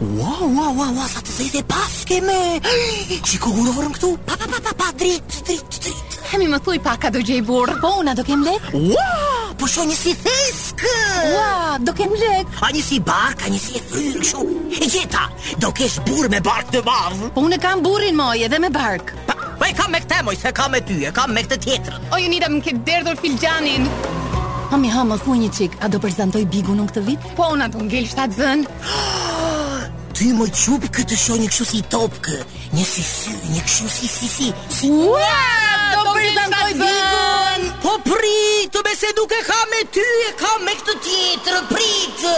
Wow, wow, wow, wow, sa të zezë e paske mi Që ku gurorëm këtu Pa, pa, pa, pa, pa, drit, drit, drit Hë mi më thuj pak a do gjej burrë Po unë a do kem lek Wow, po shoh një si thes Wow, do kem lek A një si bark, a një si e fryrë kshu E gjeta, do kesh burrë me bark të madh Po, unë e kam burrin moj edhe me bark Pa, po e kam me këtë moj, s'e kam me ty, e kam me këtë tjetrën O Jonida më ke derdhur filxhanin. Hë mi hë më thuaj një çik, a do prezantoj Bigun unë këtë vit? Po unë a do ngel shtatzënë. Ty me çupkë të shoh një kështu si topkë, një si sy, një kështu si si si. si. Ua, do prezantoj Bigun. Po prit, me se nuk e ka me ty, e ka me këtë tjetër, prit.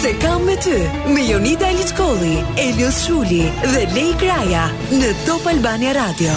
S'e kam me ty, me Jonida Aliçkolli, Elios Shuli dhe Lej Kraja në Top Albania Radio.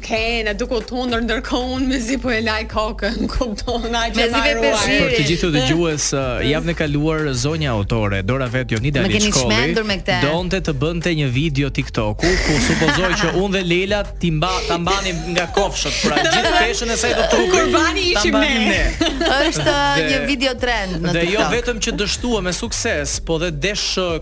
Skenë, duke u tundur ndërkohë unë mezi po e laj kokën, kupton, aq e mbaruar. Për të gjithë dëgjuesit, javën e kaluar zonja autore dora vetë Jonida Aliçkolli donte të bënte një video TikToku ku supozohej që unë dhe Lela ti mba ta mbanim nga kofshët, pra gjithë peshën e saj të trupit. Kurbani ishim ne. Është një video trend në TikTok. Dhe jo vetëm që dështuam me sukses, po dhe desh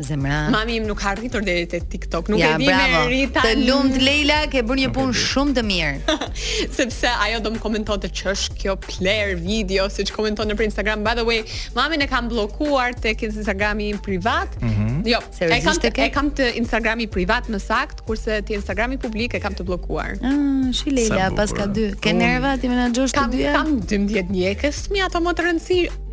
Zemra. Mami im nuk ka arritur deri te TikTok. Nuk ja, e di me Rita. Të lumtë Leila, ke bërë një punë shumë të mirë. Sepse ajo do më komentonte ç'është kjo pleh video, siç komenton në Instagram. By the way, mamin e kam bllokuar tek Instagrami im privat. Mm -hmm. Jo, e kam të, e kam të Instagrami privat më saktë, kurse te Instagrami publik e kam të bllokuar. Ah, shih Leila, paska dy. Ke nerva t'i menaxhosh të dyja? Kam kam 12 ndjekës, mi ato më të rëndësishme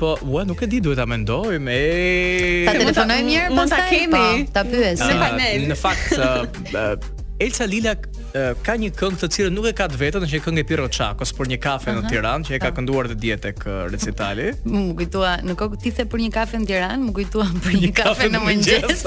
Po, ua, nuk e di, duhet ta mendojmë. Eee. Ta telefonojmë një herë pastaj. Ta kemi. Po, ta pyes. Në panel. Në fakt, uh, Elsa Lila uh, ka një këngë të cilën nuk e ka të vetën, është një këngë e Pirro Çakos për një kafe uh -huh. në Tiranë që e ka po. kënduar dhe dje tek recitali. Më kujtua, në kokë ti the për një kafe në Tiranë, më kujtua për një, një kafe, kafe në mëngjes.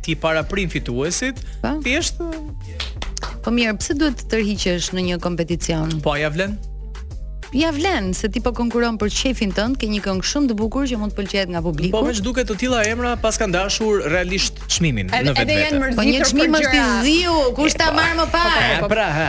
Ti paraprin fituesit, thjesht Po mirë, pse duhet të tërhiqesh në një kompeticion? Po ja vlen? Ja vlen se ti po konkuron për qejfin tënd, ke një këngë shumë të bukur që mund të pëlqehet nga publiku. Po me ç'duket të tilla emra paskan dashur realisht çmimin në vetvete. Po një çmim është i ziu, kush ta marr më parë? Po pra, ha.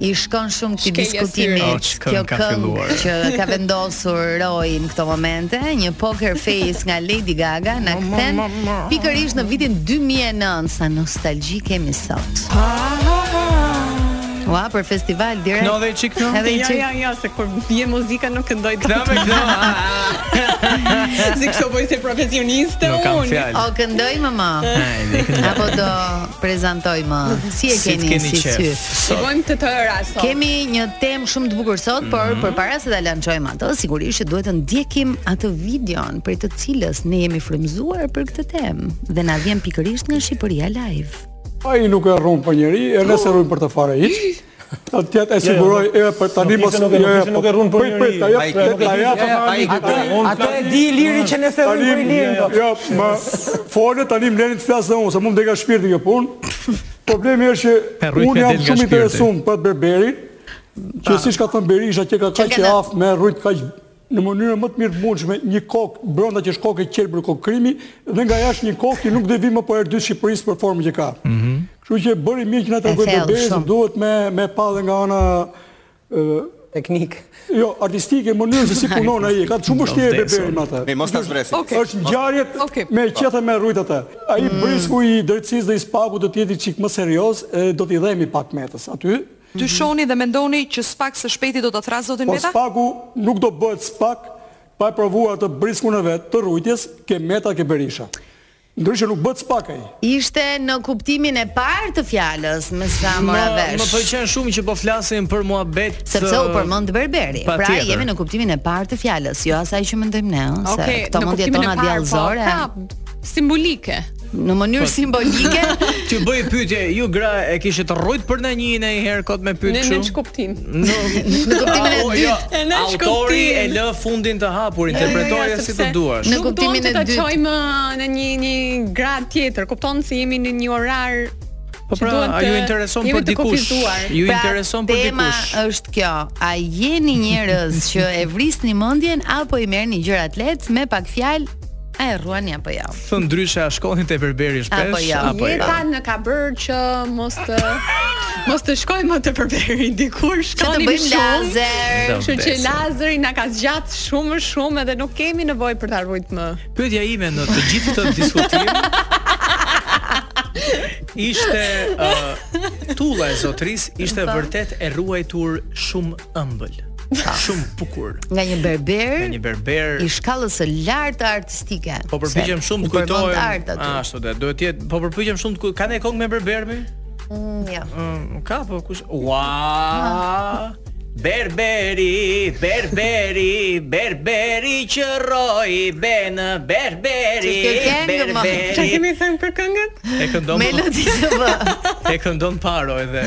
I shkon shumë këtij diskutimi kjo këngë që ka vendosur Roi në këto momente, një Poker Face nga Lady Gaga na kthen pikërisht në vitin 2009 sa nostalgji kemi sot. Ua, për festival direkt. Këndo dhe çik këtu. Edhe çik. Ja, ja, ja, se kur bie muzika nuk këndoj dot. Këtu me këtu. Si këto bëj si profesioniste unë. Nuk kam fjalë. Do këndoj më më. Apo do prezantoj më. Si e keni sy sy? Sa- I bëjmë këto të tëra sot. Kemi një temë shumë të bukur sot, por Mhm. përpara se ta lançojmë atë, sigurisht që duhet të ndjekim atë videon prej të cilës ne jemi frymëzuar për këtë temë dhe na vjen pikërisht nga Shqipëria Live. Ai nuk e rrun për njeri, e nëse rrun për të fare hiç. Të tjetët e siguroj e për tani mos nuk e- nuk ishte nuk e rrun për Prit, njeri. prit, ta jap- Ai nuk e ta di jap- se ka ai- Atë Unë atë e di Iliri që nëse rrun Tani, për Ilirin. do. jo, më folët tani më leni të flas dhe unë, se m'u në ka shpirti kjo punë. Problemi është që unë jam shumë interesum për berberin, që siç ka thënë Berisha që qenka kaq i aftë me rrujt kaq në mënyrën më të mirë të mundshme, një kokë brenda që është kokë e qelbur kokë krimi dhe nga jashtë një kokë që nuk do i vijë më për herë të dytë Shqipërisë për formën që ka. Kështu që bëri mirë që na tregoi berberin se duhet me pa dhe nga ana Teknikë. Jo, artistike, mënyrë se si punon ai, e ka shumë të vështirë berberi me atë. Mi, mos të zbresim. Ok. është ngjarje me qeth e me rrujt atë. Ai mm. brisku i drejtësisë dhe i SPAK-ut do të jetë një çik më serios, do t'i dhembi pak Metës aty. Ju shihni dhe mendoni që SPAK së shpejti do të thërrasë zotin po Meta? Po SPAK-u nuk do bëhet SPAK, pa e provuar atë briskun e vet të rrujtjes, ke Meta, ke Berisha. Ndryshe nuk bëhet SPAK ai. Ishte në kuptimin e parë të fjalës, me sa mora vesh. Më, më pëlqen shumë që po flasim për muhabet. Sepse u përmend berberi. Pa pra jemi në kuptimin e parë të fjalës, jo asaj që mendojmë ne, ëh, okay, se këto mendje tona po, djallëzore. Ka simbolike. Në mënyrë po, simbolike. Ti bëj pyetje, ju gra e kishit rrujt për ndonjë ndonjëherë kot me pyet kështu. Në ç'kuptim? Në në kuptimin e dytë. Autori e lë fundin të hapur, interpretoje si të duash. Në kuptimin e dytë. Do ta çojmë në një një grad tjetër. Kupton se jemi në një orar Po pra, a ju intereson për dikush? Ju pra, intereson për dikush? Tema është kjo. A jeni njerëz që e vrisni mendjen apo i merrni gjërat lehtë me pak fjalë A e rruani apo jo? Thënë ndryshe a shkoni te berberi shpesh apo jo? Apo jo? Jeta na ka bërë që mos të mos të shkojmë më te berberi dikur shkonim shumë. Lazer. Kështu që lazeri na ka zgjidh shumë shumë edhe nuk kemi nevojë për ta rrujt më. Pyetja ime në të gjithë këtë diskutim ishte uh, tulla e zotërisë ishte pa. Po. vërtet e rruajtur shumë ëmbël. Shumë bukur. Nga një berber. Nga një berber. I shkallës së lartë artistike. Po përpiqem shumë të kujtoj. Ashtu do duhet të jetë. Po përpiqem shumë të Ka ne këngë me berberin? Mm, jo. Mm, ka po kush? Ua! Ah. Berberi, berberi, berberi që rroi ben berberi. Berberi. Çfarë kemi thënë për këngën? E këndon. Melodi të vë. E këndon paro edhe.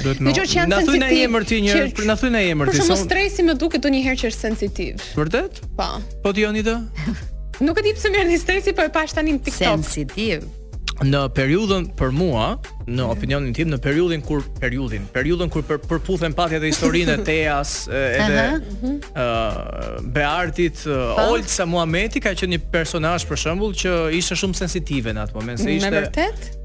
Duhet më. Dëgjoj që janë sensitiv. Na thuaj një emër ti një, po na thuaj një emër ti. Po shiko, Stresi më duket ndonjëherë që është sensitiv. Vërtet? Po. Po ti Jonida? Nuk e di pse më erdhi Stresi, po e pash tani në TikTok. Sensitiv. Në periudhën për mua, në mhm. opinionin tim, në periudhën kur periudhën, periudhën kur për, përputhen pati edhe historinë e Teas, edhe ë mhm. uh, Beartit, uh, Olsa Muhameti ka qenë një personazh për shembull që ishte shumë sensitive në atë moment, se ishte Me vërtet?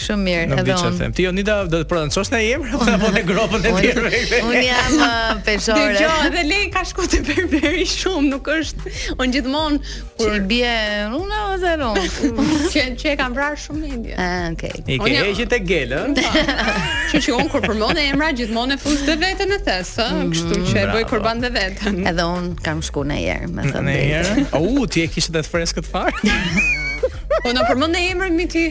Shumë mirë, edhe unë. Nuk di ça them. Ti Jonida do të prononcosh një emër apo apo në gropën e tij vetë? Unë jam uh, peshore. Dëgjo, edhe Lei ka shku te berberi shumë, nuk është. Unë gjithmonë kur i bie runa ose run. Që që e kanë vrarë shumë mendjen. Ah, okay. I ke heq të gel, ëh? Që që unë kur përmend emra gjithmonë e fus dhe veten në thes, ëh? Mhm. Kështu që e bëj kurban dhe veten. Edhe unë kam shku një herë, domethënë. Një herë? U, ti e kishe të freskët fare? Po na përmend emrin mi ti?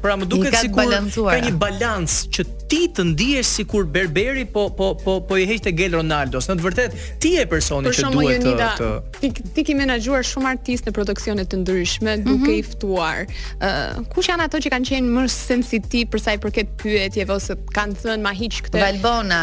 Pra më duket sikur ka një balancë që ti të ndihesh sikur Berberi po po po po i heqte gel Ronaldos, se në të vërtetë, ti je personi që duhet të Jonida, të ti, ti ke menaxhuar shumë artistë në produksione të ndryshme mm -hmm. duke i ftuar. Ë, uh, kush janë ato që kanë qenë më sensitiv për sa i përket pyetjeve ose kanë thënë ma hiq këtë? Valbona.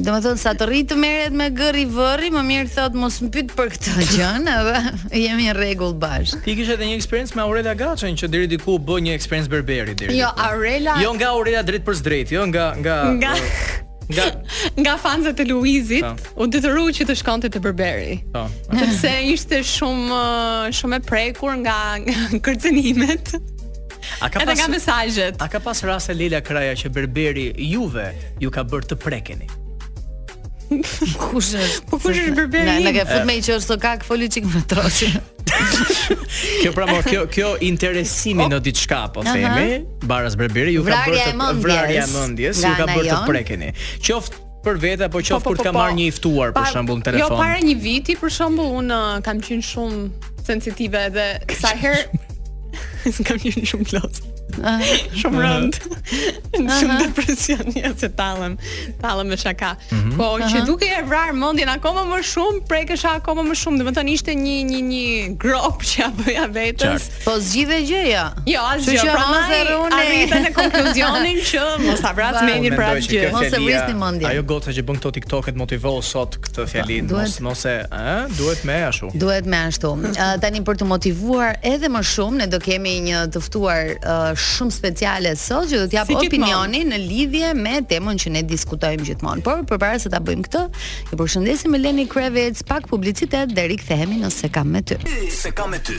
Domethënë, sa të rrijë të merret me gërri vërri, më mirë thotë mos më pyt për këtë gjënë, dhe jemi në regull bashkë. Ti kishe dhe një eksperiencë me Aurela Gaçen, që deri diku bëhet një eksperiencë berberi deri Jo, diku. Aurela... Jo nga Aurela drejtpërsëdrejti, jo nga... Nga... Nga... Nga, nga fansat e Luizit, Ta. Po. u detyru që të shkonte të berberi. Po. Sepse ishte shumë, shumë e prekur nga, nga kërcënimet. A ka pas mesazhet? A ka pas raste Lei Kraja që berberi juve ju ka bërë të prekeni? Kush është? Po kush është berberi? Na na ke fut në qorrsokak, fol çik më troç. kjo pra mo, kjo kjo interesimi në diçka po themi, baras berberi ju ka bërë të vrarja e mendjes, ju ka bërë të prekeni. Qoftë për vete apo qoftë po, po, kur të po, kam marrë një të ftuar për shembull në jo, telefon. Jo para një viti për shembull un uh, kam qenë shumë sensitive dhe sa herë kam qenë shumë plot. Ah. Shumë rëndë. Shumë depresion, jo se tallem. Tallem me shaka. Mhm. Po që duke e vrar mendjen akoma më shumë, prekesha akoma më shumë. Domethënë ishte një një një gropë që ia bëja vetes. Po zgjidhe gjë jo. Jo, asgjë. Që prandaj arrita në konkluzionin që mos ta vras mendjen për asgjë. Mos e vrisni mendjen. Ajo goca që bën këto TikTok-et motivohu sot këtë fjalinë, mos mos e, ë, duhet me ashtu. Duhet me ashtu. Tani për të motivuar edhe më shumë, ne do kemi një të ftuar shumë speciale sot që do të japë opinionin në lidhje me temën që ne diskutojmë gjithmonë. Por përpara se ta bëjmë këtë, ju përshëndesim me Lenny Kravitz, pak publicitet dhe rikthehemi në S'e kam me ty. S'e kam me ty.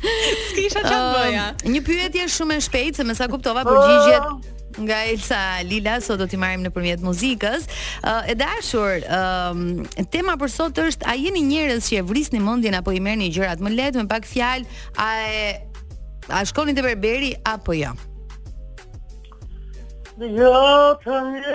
S'kisha çfarë të bëja. Ëm, Një pyetje shumë e shpejtë, se me sa kuptova përgjigjet nga Elsa Lila sot do t'i marrim nëpërmjet muzikës. Ë, e dashur, ëm, tema për sot është a jeni njerëz që e vrisni mendjen apo i merrni gjërat më lehtë, me pak fjalë, a e a shkoni te berberi apo jo? Ja të një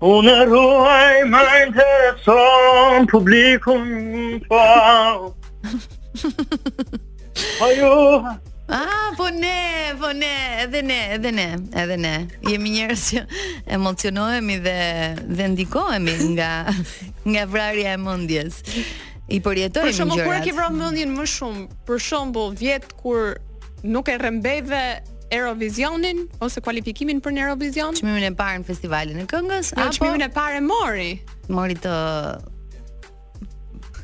Unë ruaj më intereson publikun pa Po ju Ah, po ne, po ne, edhe ne, edhe ne, edhe ne. Jemi njerëz që emocionohemi dhe dhe ndikohemi nga nga vrarja e mendjes. I përjetojmë gjërat. Për shembull, kur e ke vrarë mendjen më shumë, për shembull, vjet kur Nuk e rrëmbeve Eurovizionin ose kualifikimin për në Eurovision? Çmimin e parë në festivalin e këngës jo, apo çmimin e parë mori? Mori të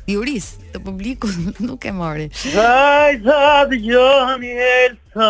jurisë të publikut nuk e mori. Ta dëgjojmë Elsa.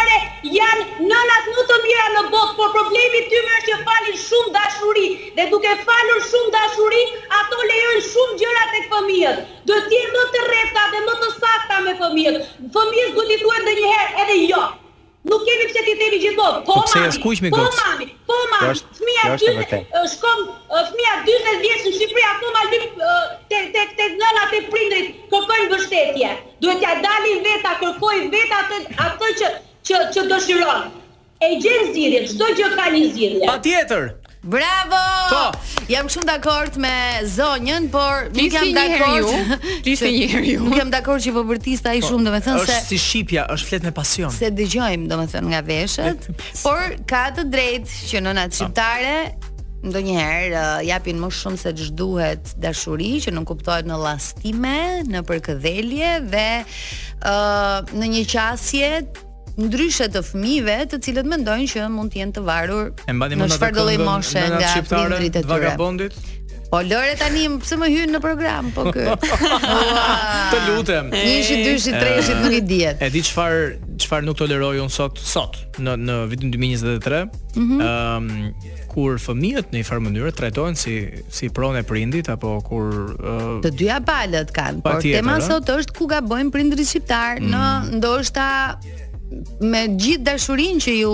Fare janë nënat më të mira në botë, por problemi i tyre është që falin shumë dashuri dhe duke falur shumë dashuri, ato lejojnë shumë gjëra tek fëmijët. Duhet të jenë më të rrepta dhe më të sakta me fëmijët. Fëmijës duhet t'i thuhet ndonjëherë edhe jo. Nuk kemi pse t'i themi gjithmonë, po mami, po mami, po mami. Fëmija dyzet, shkon fëmija dyzet vjeç në Shqipëri akoma lyp tek nëna, tek prindërit, kërkojnë mbështetje. Duhet t'ia dalim vetë, ta kërkojë vetë atë atë që që që dëshiron. E gjen zgjidhjen, çdo gjë ka një zgjidhje. Patjetër! Bravo! Po. Jam shumë dakord me zonjën, por nuk Flisni jam një herë dakord. ju. Flisni se- një herë ju. Nuk jam dakord që po bërtiste shumë, domethënë Po, Është se si shqipja, është flet me pasion. se e dëgjojmë domethënë nga veshët, por ka të drejtë që nënat shqiptare ndonjëherë ë, japin më shumë se ç'duhet dashuri që nënkuptohet në llastime, në përkëdhelje dhe ë uh, në një qasje ndryshe të fëmijëve, të cilët mendojnë që mund të jenë të varur në çfarëdo lloj moshe nga prindërit e tyre. Vagabondit. Po Lore tani pse më hyn në program po ky. Të lutem. Njëshi dyshi treshi nuk i dihet. E di çfar çfar nuk toleroj un sot sot në në vitin 2023. Ëm mhm. kur fëmijët në një farë mënyrë trajtohen si si pronë e prindit apo kur uh, të dyja palët kanë, por tema sot është ku gabojnë prindërit shqiptarë mm. në ndoshta me gjithë dashurinë që u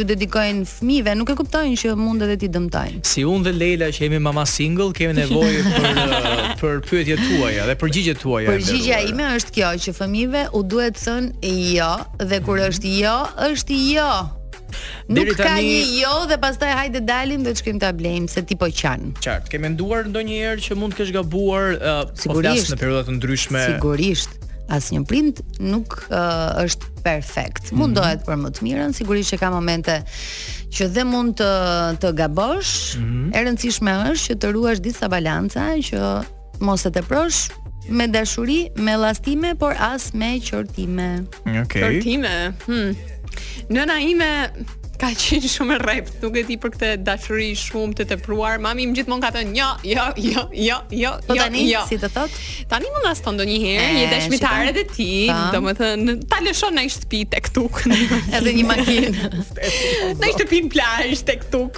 u dedikojnë fëmijëve, nuk e kuptojnë që mund edhe t'i dëmtojnë. Si unë dhe Leila që jemi mama single, kemi nevojë për uh, për pyetjet tuaja dhe përgjigjet tuaja. Përgjigja ime është kjo që fëmijëve u duhet thënë jo dhe kur është jo, është jo. Nuk ka një jo dhe pastaj hajde dalim dhe të shkojmë ta blejmë se ti po qan. Qartë, ke menduar ndonjëherë që mund të kesh gabuar uh, po flas në periudha të ndryshme? Sigurisht. Asnjë prind nuk uh, është perfekt. Mhm. Mundohet mm -hmm. për më të mirën, sigurisht që ka momente që dhe mund të të gabosh. Mm -hmm. E rëndësishme është që të ruash disa balanca që mos e teprosh me dashuri, me llastime, por as me qortime. Okej. Okay. Qortime. Hm. Nëna ime ka qenë shumë e rreptë, nuk e di për këtë dashuri shumë të tepruar. Mami më gjithmonë ka thënë, "Jo, jo, jo, jo, jo, po jo." Tani jo. si të thot? Tani më thotë ndonjëherë, je dashmitare dhe ti, domethënë, ta lëshon në shtëpi tek tuk. Edhe një makinë. Në shtëpi në plazh tek tuk.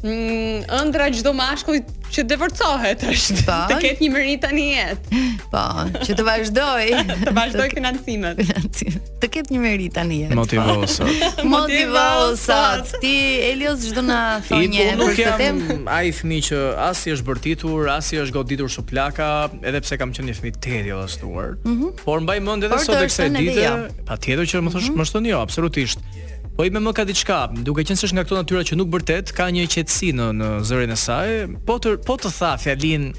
Mm, ëndrra e çdo mashkull që divorcohet është pa. Po. të ketë një meritë tani jetë. Po, që të vazhdoj. të vazhdoj financimet. të ketë një meritë tani jetë. Motivo po. sot. Motivo sot. Ti Elios ç'do na thoshe për këtë jam, temë. Ai fëmija që as i është bërtitur, as i është goditur shuplaka, edhe pse kam qenë një fëmijë tepër i llastuar. Mm -hmm. Por mbaj mend edhe sot e kësaj dite, patjetër që më thosh mhm. më thoshte jo, absolutisht. Po ime më ka diçka, duke qenë se është nga këto natyra që nuk bërtet, ka një qetësi në në zërin e saj. Po të po të tha fjalinë,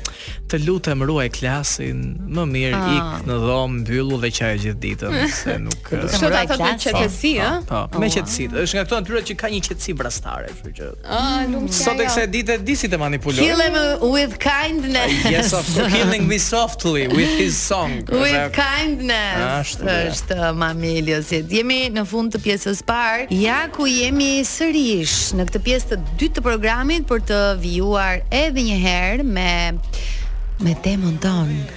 të lutem ruaj klasin, më mirë ah. ik në dhomë, mbyllu dhe qaj gjithë ditën, se nuk. Kështu ta thotë me qetësi, ëh? Po, po, po, me qetësi. Është nga këto natyra që ka një qetësi vrastare. Kështu që. Ah, i lumtë. Sot e kësaj dite di si të manipuloj. Kill him with kindness. Yes, of course. Killing me softly with his song. With kindness. Ashtu. Është uh, mami i Eliosit. Jemi në fund të pjesës së parë. Ja ku jemi sërish në këtë pjesë të dytë të programit për të vijuar edhe një herë me me temën tonë.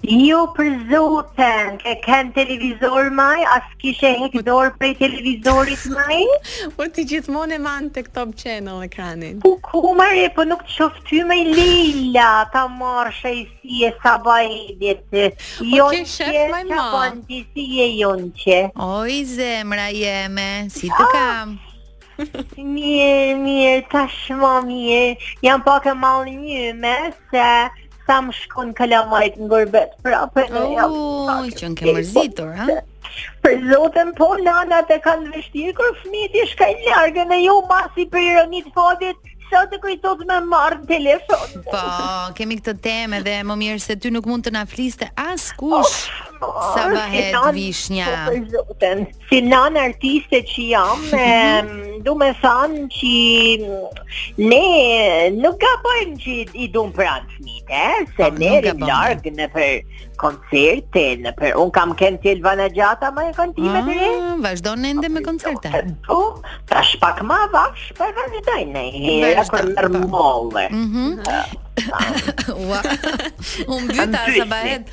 Jo për zotin, me ken televizor maj, as kishe hek dorë prej televizorit maj? Po ti gjithmonë e manë të hapun ekranin. Po kumare, po nuk të shof ty maj Lejla, ta marë shyqyr që s'ka ba e djetë. Po jo ke shef maj ma? Po ke shef maj ma? O i zemra jeme, si të kamë? Mirë, mirë, tashma mirë, jam pak e mallëngjyme se m'kanë shku kalamajt në gurbet, prapë unë jam pak e malë. Qenke mërzitur, ha? Për zotën po nanat e kanë vështirë kur fëmijët i shkojnë larg e ndonjë masi për ironi të fatit, s'të kujtohet me marrë në telefon. Po, kemi këtë temë dhe më mirë se ty nuk mund të na fliste askush. Oh, sa bëhet vishnja. Po për zotën. si nanë artiste që jam, e, du me thanë që ne nuk gabojmë që i dum pranë fmijt, e, se oh, ne rrimë larg nëpër koncerte, nëpër, unë kam kenë te Elvana Gjata më e konë ti me të re. Ah, vazhdon ende me koncerte. Po, tash pak ma avash, por po vazhdoj nji herë për normale. Mhm. Ah, ah. Ua, unë pyta, sa bëhet,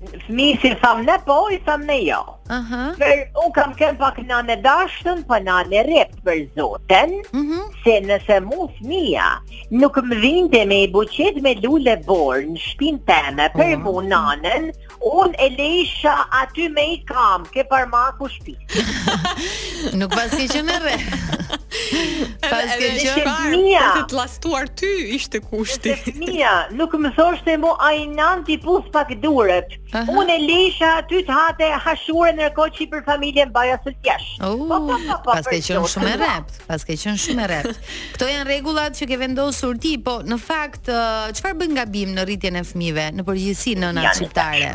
Fmijë s'i thamë ne po, i thamë ne jo. Aha. Uh -huh. Unë kam kenë pak nanë e dashtun, po nanë e rreptë për zotën, uh mhm. -huh. se nëse mu fmija, nuk më vinte me një buqetë me lule borë në shpinë teme, për uh -huh. mu nanën, unë e lejsha aty me një kamë, ke parmaku i shpisë. Nuk paske qenë re. Paske qenë fëmija. Të të lastuar ty ishte kushti. Ishte fëmija. Nuk më thoshte mu ai nanë t'i puth pak durët. Uh -huh. Unë e lejsha aty të hante hashure ndërkohë që për familje në baja së tjesh. Uh, po, po, po, po, po paske qenë shumë e rreptë. Paske qenë shumë e rreptë. Këto janë rregullat që ke vendosur ti, po në fakt, çfarë bëjnë gabim në rritjen e fëmijëve, në përgjithësi nënat shqiptare?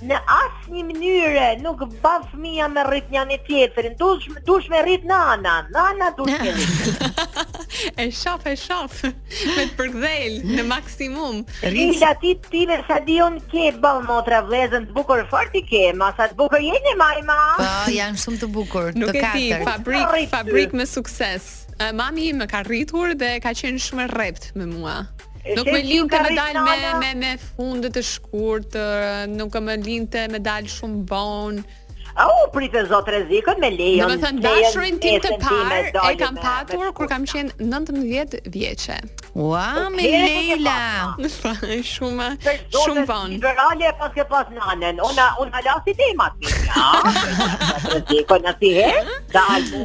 Në asnjë mënyre nuk ban fëmija me rrit një një tjetrin, duhesh, duhesh me rrit nana, nana duhesh me rrit. e shof, e shof, me të përgdhel, në maksimum. Rrit që ati ti me sa di unë ke ba motra vllazën të bukur fort i ke, ma sa të bukur jeni ma i ma. Po, janë shumë të bukur, të katër. Nuk e ti, fabrikë, fabrikë me sukses. Mami më ka rritur dhe ka qenë shumë e rreptë me mua. Nuk më linte me dal me me me funde të shkurtra, nuk më linte me dal shumë vonë. Au prite Zot rrezikun me lejon? Do të thënë dashurinë time të parë e kam patur kur kam qenë 19 vjeçe. Ua, me Leila. Shumë shumë vonë. Liberale paske pas nanën. Ona unë halasi ti ma ti. Ja. Rrezikun aty he. Dalë.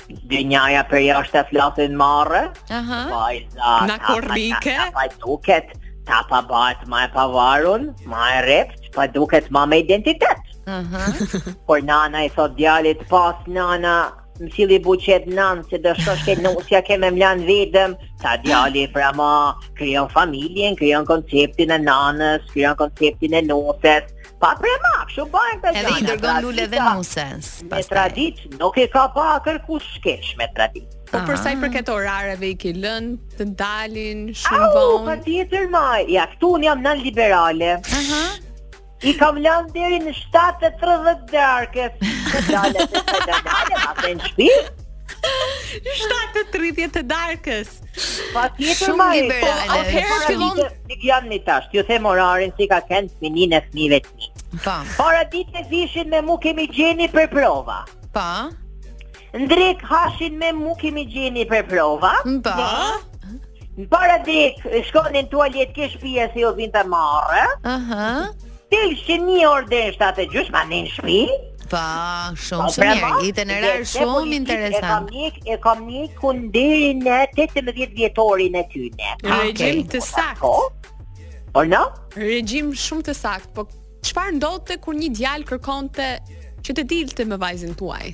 Dynjaja përjashta flasin marre Aha Vajza Na korrike Ta po duket Ta po bahet ma e pavarun Ma e rreptë Po duket ma me identitet Aha Por nana i thotë djalit t'pastë nana m'silli buqetë nanës, se do shkosh ke nusja ke me m'lanë vetëm, ta djali pra ma, krijon familjen, krijon konceptin e nanës, krijon konceptin e nuses, Pa prema, kështu bëhen këto gjana. Edhe i dërgon lule dhe nuses. Me traditë, nuk e ka pa kërkush gjithçka me traditë. Po për sa i përket orareve i ke lënë të dalin shumë vonë. Au, patjetër më. Ja këtu un jam nanë liberale. Aha. I kam lanë deri në 7:30 darkës. Dalë të dalë, ma vjen n'shpi. 7:30 të darkës. Pa Patjetër ma, e po, atëherë fillon, nigjo një tash, t'ju them orarin si ka kenë temin e fmive të mi. Pa. Paradite vishin me mu ke Me Gjeni për prova. Pa. N'drekë hashin me mu ke Me Gjeni për prova. Pa. Paradite shkonin tualet ke shpia se u vinte marre. Aha. Del si një orë shtatë e gjysmë janë në shpi. Pa, po, shumë po, shumë mirë. Itenerar shumë interesant. E kan njek, e kan njek kët deri në 18 vjetorin e tyne. Regjim të saktë. Po. Por no? Regjim shumë të saktë, po çfarë ndodhte kur një djalë kërkonte që të dilte me vajzën tuaj?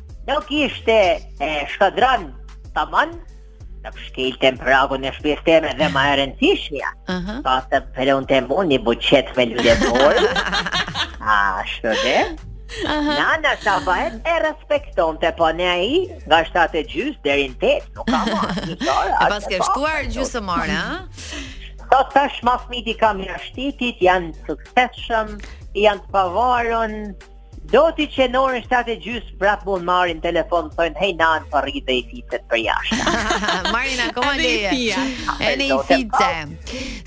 Nuk ishte i shkodran të manë, nuk shkelte në pragun e shpisë teme dhe ma e rëndësishmja. Uh -huh. Ka t'prumun mu një buqet me lulebore. A, shtë dhe? Uh -huh. Nana Sabahet e respektonte po dhe ai nga shtatë e gjysë deri n'tetë nuk ka ma. E paske shtuar gjysëm orë, a? Sa të tash ma fmitë i kam jashtë shtetit, janë suksesshëm, janë të pavarën, Do ti që në orën 7 e gjys prap mu m'marrin n'telefon e thojnë hej nan po rri dhe i ficë përjashtë. marrin akoma leje. Edhe i ficë.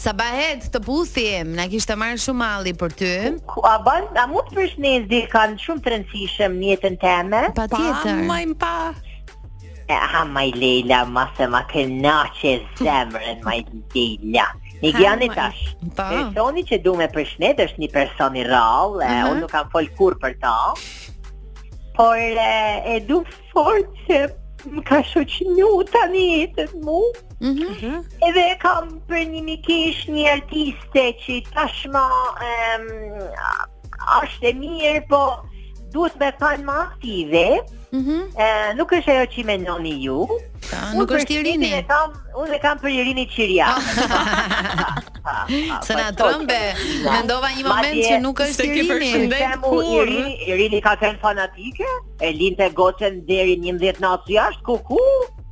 Sabahet të puthim, na kishte marrë shumë malli për ty. Ku, a ban, a mund të përshnes dikan shumë të rëndësishëm në jetën time? Patjetër. Pa, më pa. E ha maj Leila, ma se ma kënaqe zemrën maj Leila. Nigjoni tash. Po. Personi që du me përshnet është një person i rrallë, uh -huh. unë nuk kam fol kur për ta. Por e, e du fort se më ka shoqënu tan jetën mu. Mm -hmm. Edhe e kam për një mikish një artiste që tashma um, Asht e mirë, po duhet me kanë ma aktive. Mm -hmm. e, nuk është ajo që menoni ju. Pra, nuk është Irini. Unë e kam, unë e kam për Irini Qirjakon. Se na, po, trembe, po, mendova një moment që nuk është Irini. Irini ka kanë fanatike, e linte gocen deri n'11 t'natës jashtë, ku ku?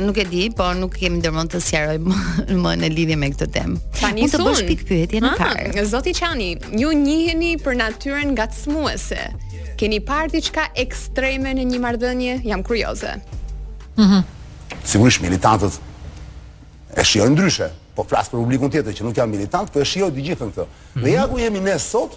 nuk e di, po nuk kemi ndërmend të sqaroj më, më në lidhje me këtë temë. Tani të bësh ti pyetjen e parë. Zoti Çani, ju njiheni për natyrën ngacmuese. Keni parë diçka ekstreme në një marrëdhënie? Jam kurioze. Mhm. Mm Sigurisht militantët e shijojnë ndryshe, po flas për publikun tjetër që nuk janë militantë, po e shijojnë të gjithën këtë. Mm -hmm. Dhe ja ku jemi ne sot,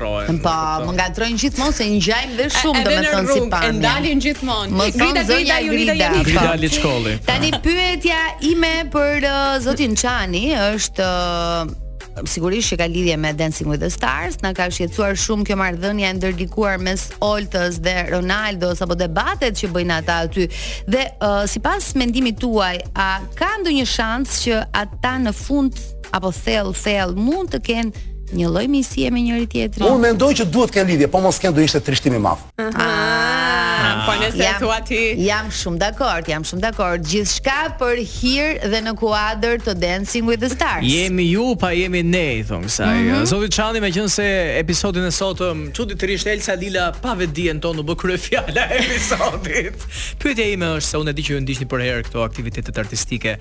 Më po, më ngatërrojnë gjithmonë se ngjajmë dhe shumë domethënë si pa. E ndalin gjithmonë. Më thon zonja Grida Jonida. Grida Liçkolli. Tani pyetja ime për uh, zotin Çani është uh, sigurisht që ka lidhje me Dancing with the Stars, na ka shqetësuar shumë kjo marrëdhënie e ndërlikuar mes Oltës dhe Ronaldos apo debatet që bëjnë ata aty. Dhe uh, sipas mendimit tuaj, a ka ndonjë shans që ata në fund apo thellë thellë mund të kenë një lloj miqësie me njëri tjetrin. Unë mendoj që duhet të kenë lidhje, po mos kenë do ishte trishtim i madh. Ah, po nëse e thua ti. Jam shumë dakord, jam shumë dakord. Gjithçka për hir dhe në kuadër të Dancing with the Stars. Jemi ju pa jemi ne, i thonë kësaj. Mm -hmm. Zoti Çani meqenëse episodin e sotëm çuditërisht Elsa Lila pa vetëdijen tonë u bë kryefjala e episodit. Pyetja ime është se unë e di që ju ndiqni përherë këto aktivitete artistike.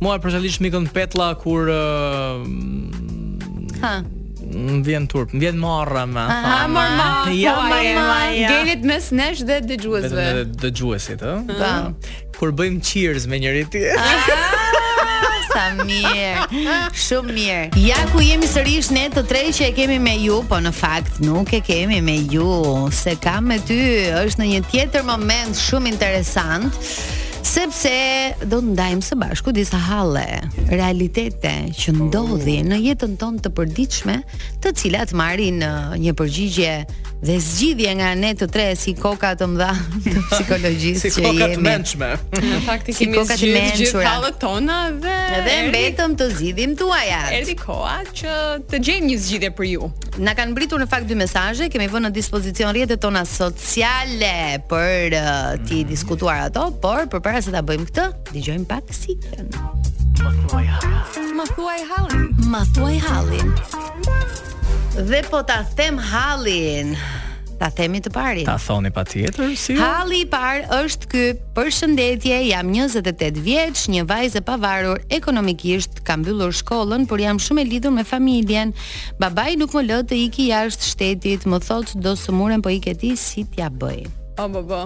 Mua personalisht më ikën petlla kur uh, Ha. Më vjen turp, më vjen marra me. Aha, mor ma. Ja, ma, ja, ma, ja. Ngelet mes nesh dhe dëgjuesve. Vetëm edhe dëgjuesit, ë? Po. Kur bëjmë cheers me njëri tjetrin. Ah, sa mirë. Shumë mirë. Ja ku jemi sërish ne të tre që e kemi me ju, po në fakt nuk e kemi me ju, s'e kam me ty, është në një tjetër moment shumë interesant. sepse do të ndajmë së bashku disa halle, realitete që ndodhin në jetën tonë të përditshme, të cilat marrin uh, një përgjigje dhe zgjidhje nga ne të tre si koka të mëdha të psikologjisë siç jemi. Mençme. Në fakt si kemi, koka të mençura. Si hallet tona edhe mbetëm të zgjidhim tuajat. Erdhi koha që të gjejmë një zgjidhje për ju. Na kanë mbërritur në fakt dy mesazhe, kemi vënë në dispozicion rrjetet tona sociale për uh, t'i mhm. diskutuar ato, por përpara se ta bëjmë këtë, dëgjojmë pak siglën. Ma thuaj hallin. Ma thuaj hallin. Ma thuaj hallin. Dhe po ta them hallin. Ta themi të parin. Ta thoni patjetër, si jo? Halli i parë është ky, përshëndetje, jam 28 vjeç, një vajzë e pavarur, ekonomikisht Kam mbyllur shkollën, por jam shumë e lidhur me familjen. Babai nuk më lë të iki jashtë shtetit, më thotë do sëmurem po ike ti si t'ia bëj. O bo bo.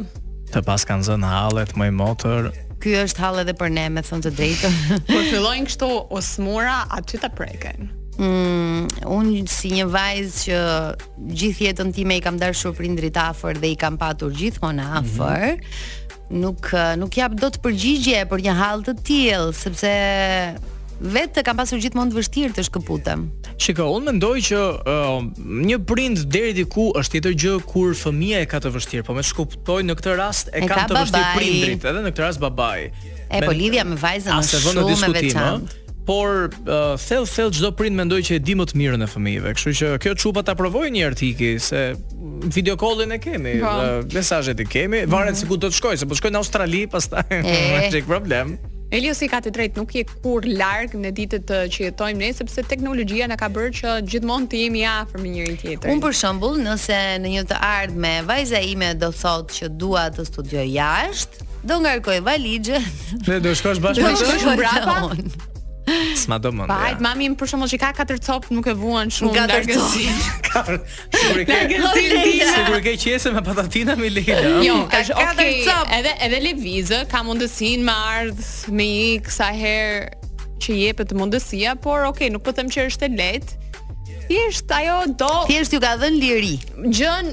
Të paskan zënë hallet moj motër. Ky është hall edhe për ne, me thënë të drejtën. Kur fillojnë kështu u sëmura, aty ta prekin. Mm, unë si një vajzë që gjithë jetën time i kam dashur prindërit afër dhe i kam patur gjithmonë afër, mm -hmm Nuk nuk jap dot përgjigje për një hall të tillë, sepse vetë e kam pasur gjithmonë të vështirë të shkëputem. Shiko, unë mendoj që uh, një prind deri diku është tjetër gjë kur fëmija e ka të vështirë, po me ç'kuptoj në këtë rast e, e ka të vështirë prindërit, edhe në këtë rast babai. E po lidhja me vajzën është shumë e veçantë. por uh, thell thell çdo prind mendoj që e di më të mirën e fëmijëve. Kështu që kjo çupa ta provoj një herë tiki se video call-in e kemi, po. mesazhet i kemi, varet mm. se ku do të shkojë, se po shkojnë në Australi pastaj. Është problem. Eliosi ka të drejtë, nuk je kurrë larg në ditët që jetojmë ne sepse teknologjia na ka bërë që gjithmonë të jemi afër me njëri tjetrin. Unë për shembull, nëse në një të ardhme vajza ime do thotë që dua të studioj jashtë, Do ngarkoj valixhe. Dhe do shkosh bashkë me të? Do brapa. S'ma do mendja. Hajt mami për shembull që ka katër copë nuk e vuan shumë largësinë. Sikur e ke. Sikur e ke qese me patatina me lele. Jo, ka katër copë. Edhe edhe lëviz ka mundësinë me ardh me ik sa herë që jepet mundësia, por ok, nuk po them që është e lehtë. Thjesht ajo do Thjesht ju ka dhënë liri. Gjën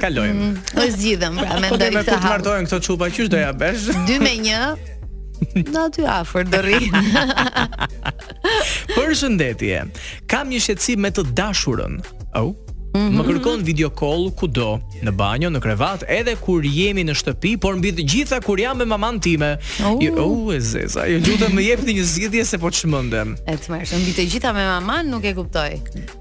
Kalojmë. Mm, po zgjidhem, pra po mendoj këtë. Po të martohen këto çupa qysh do ja bësh? 2 me 1. Në aty afer do rri Përshëndetje Kam një shqetësim me të dashurën Au oh. Mm -hmm. Më kërkon video call kudo, në banjo, në krevat, edhe kur jemi në shtëpi, por mbi të gjitha kur jam me maman time. Oh. Jo, oh, e zeza, ju lutem më jepni një zgjidhje se po çmendem. E tmerrshme, mbi të gjitha me maman nuk e kuptoj.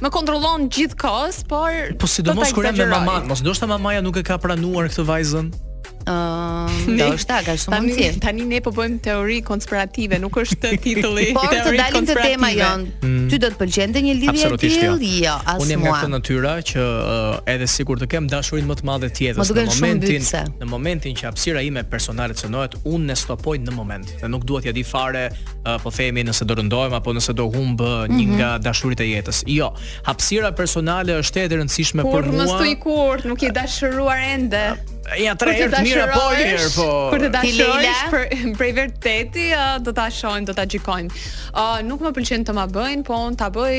më kontrollon gjithë kohës, por Po sidomos kur jam me mamanë, mos ndoshta mamaja nuk e ka pranuar këtë vajzën. Ëm, ndoshta ka shumë mundësi. Tani, tani ne po bëjmë teori konspirative, nuk është titulli Por të dalim te tema jonë. Mm. Ty do të pëlqente një lidhje e tillë? Jo, jo as mua. Unë jam nga ato natyra që uh, edhe sikur të kem dashurinë më të madhe të jetës në momentin në momentin që hapësira ime personale cënohet, unë e stopoj në moment. dhe nuk dua t'ia di fare uh, po themi nëse do lëndohem apo nëse do humb uh, një mm -hmm. nga dashuritë e jetës. Jo, hapësira personale është e rëndësishme për mua. Por mos ti kurrë nuk je dashuruar ende. Uh, Ja tre herë të mira po i herë po. Kur të dashurohesh prej vërteti, do ta shohim, do ta gjykojmë. Ë nuk më pëlqen të ma bëjnë, po unë ta bëj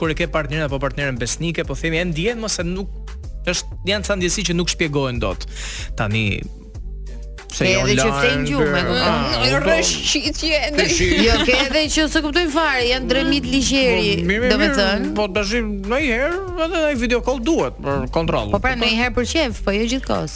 kur e ke partnerin apo partneren besnike, po themi e ndjen mos se nuk është janë ca ndjesi që nuk shpjegohen dot. Tani ke edhe që flenë gjumë, e kupton? Ah, po, rrëshqitje. Jo, ke edhe që s'e kuptojnë fare, janë dremit ligjeri, po, domethënë. Po tash ndonjëherë edhe ai video call duhet për kontroll. Po pra ndonjëherë për qejf, po jo gjithë kohës.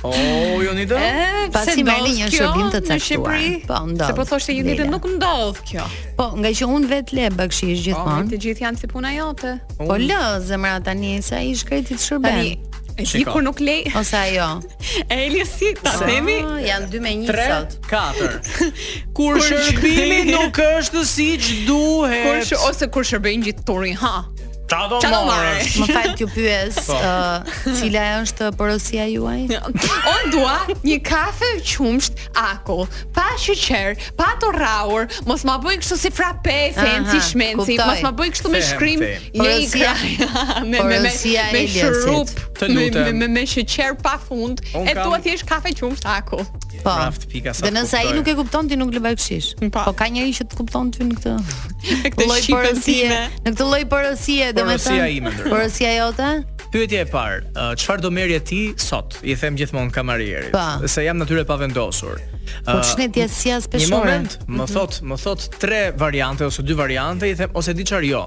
Oh, Jonidë. Pasi merrni një shërbim të caktuar. Po, ndodh. Se po thoshte Jonida nuk ndodh kjo. Po, ngaqë unë vetë lë bakshish gjithmonë. Po, të gjithë janë si puna jote. Po lë zemra tani sa i shkretit shërben. Tani, E di kur nuk lë. Ose ajo. E Elisi, ta themi, janë 2 me 1 3, sot. 4. kur shërbimi nuk është siç duhet. Kur sh ose kur shërbejnë gjithë turinj, ha. Ta do marrë. Më fal të të pyes, po. cila është porosia juaj? O dua një kafe qumsht akull, pa sheqer, pa të rrahur, mos ma bëj kështu si frape, fancy shmenci, mos ma bëj kështu me shkrim, jo i kraj. Me me me me shurup, me me me sheqer pa fund, e dua thjesht kafe qumsht akull. Po. Rëntë pika sa. Dhe nëse ai nuk e kupton ti nuk lë bakshish. Po. po ka njeri që të kupton ty në këtë. Këtë lloj porosie. Në këtë lloj porosie, domethënë. Porosia jote? Pyetja e parë, çfarë do merrje ti sot? I them gjithmonë kamarierit, po. Po. se jam natyrë e pavendosur. Po çne ti a s'je as peshore. Një moment, më mhm. thotë, më thotë tre variante ose dy variante, i them o s'e di çfarë jo.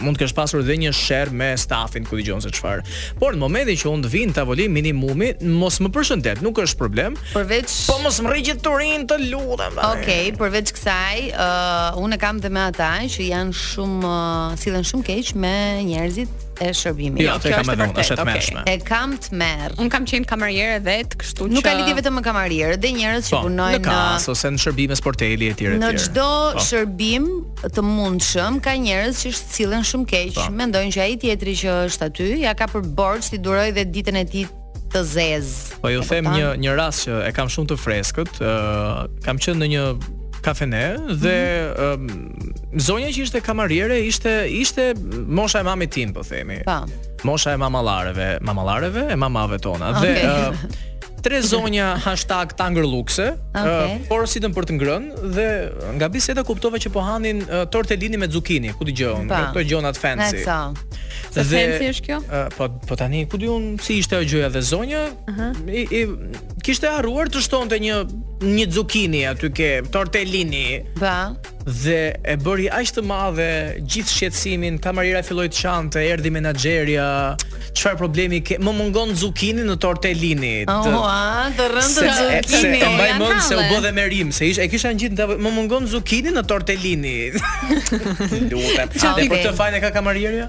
mund të kesh pasur dhe një sherr me stafin ku di unë se çfarë. Por në momentin që unë të vij në tavolinë minimumi, mos më përshëndet, nuk është problem. Përveç po mos më vrenjt turinjtë të lutem. Okej, okay, përveç kësaj, uh, unë kam dhe me ata që janë shumë uh, sillen shumë keq me njerëzit e shërbimit. Jo, kjo është e vërtetë, është e tmerrshme. E kam tmerr. Unë kam qenë kamariere vetë, kështu që Nuk ka lidhje vetëm me kamarierë, dhe njerëz që po, punojnë në kasë ose në shërbime sporteli etj etj. Në çdo po. shërbim të mundshëm, ka njerëz që sillen shumë keq, po. mendojnë që ai tjetri që është aty ia ka për borxh t'i durojë dhe ditën e tij të zezë. Po ju them një një rast që e kam shumë të freskët, ë uh, kam qenë në një kafene dhe mm -hmm. zonja që ishte kamariere ishte ishte mosha e mamit tim po themi. Po. Mosha e mamallarëve, mamallarëve e mamave tona. Okay. Dhe uh, tre zonja hashtag tangërllëkse, okay. uh, porositën për të ngrënë dhe nga biseda kuptova që po hanin uh, tortellini me zukini, ku di unë, po. këto gjërat fancy. Sa fancy është kjo? Uh, po po tani ku di unë si ishte ajo gjëja dhe zonja, uh -huh. i, i kishte harruar të shtonte një një zukini aty ke tortellini. Po. dhe e bëri aq të madhe gjithë shqetësimin, kamarierja filloi të qante, erdhi menaxherja, çfarë problemi ke? Më mungon zukini në tortellinit. Oh, a, të rëntë zukini. Se, mbaj mend se u bë dhe me rimë, se ish, e kisha ngjitur nga më mungon zukini në tortellinit. Lutem. Dhe prapë fajin e ka kamarierja?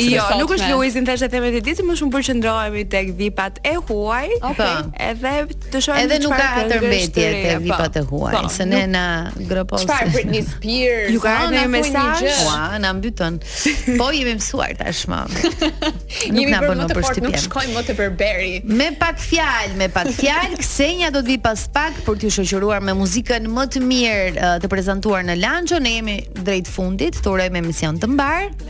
Jo, nuk është Luizin, thashë temat e ditës më shumë përqendrohemi tek vipat e huaj. Okej. Okay. Po. Edhe të shohim edhe nuk ka atë mbetje te po. vipat e huaj, po. se ne na groposin. Çfarë Britney Spears? Ju ka ardhur një mesazh? Po, na mbytën. Po jemi mësuar tashmë. Nuk na bën më përshtypje, nuk shkojmë më te Berberi. Me pak fjalë, me pak fjalë, Ksenja do të vijë pas pak për t'ju shoqëruar me muzikën më të mirë të prezantuar në Lancho. Ne jemi drejt fundit, të urojmë emision të mbarë.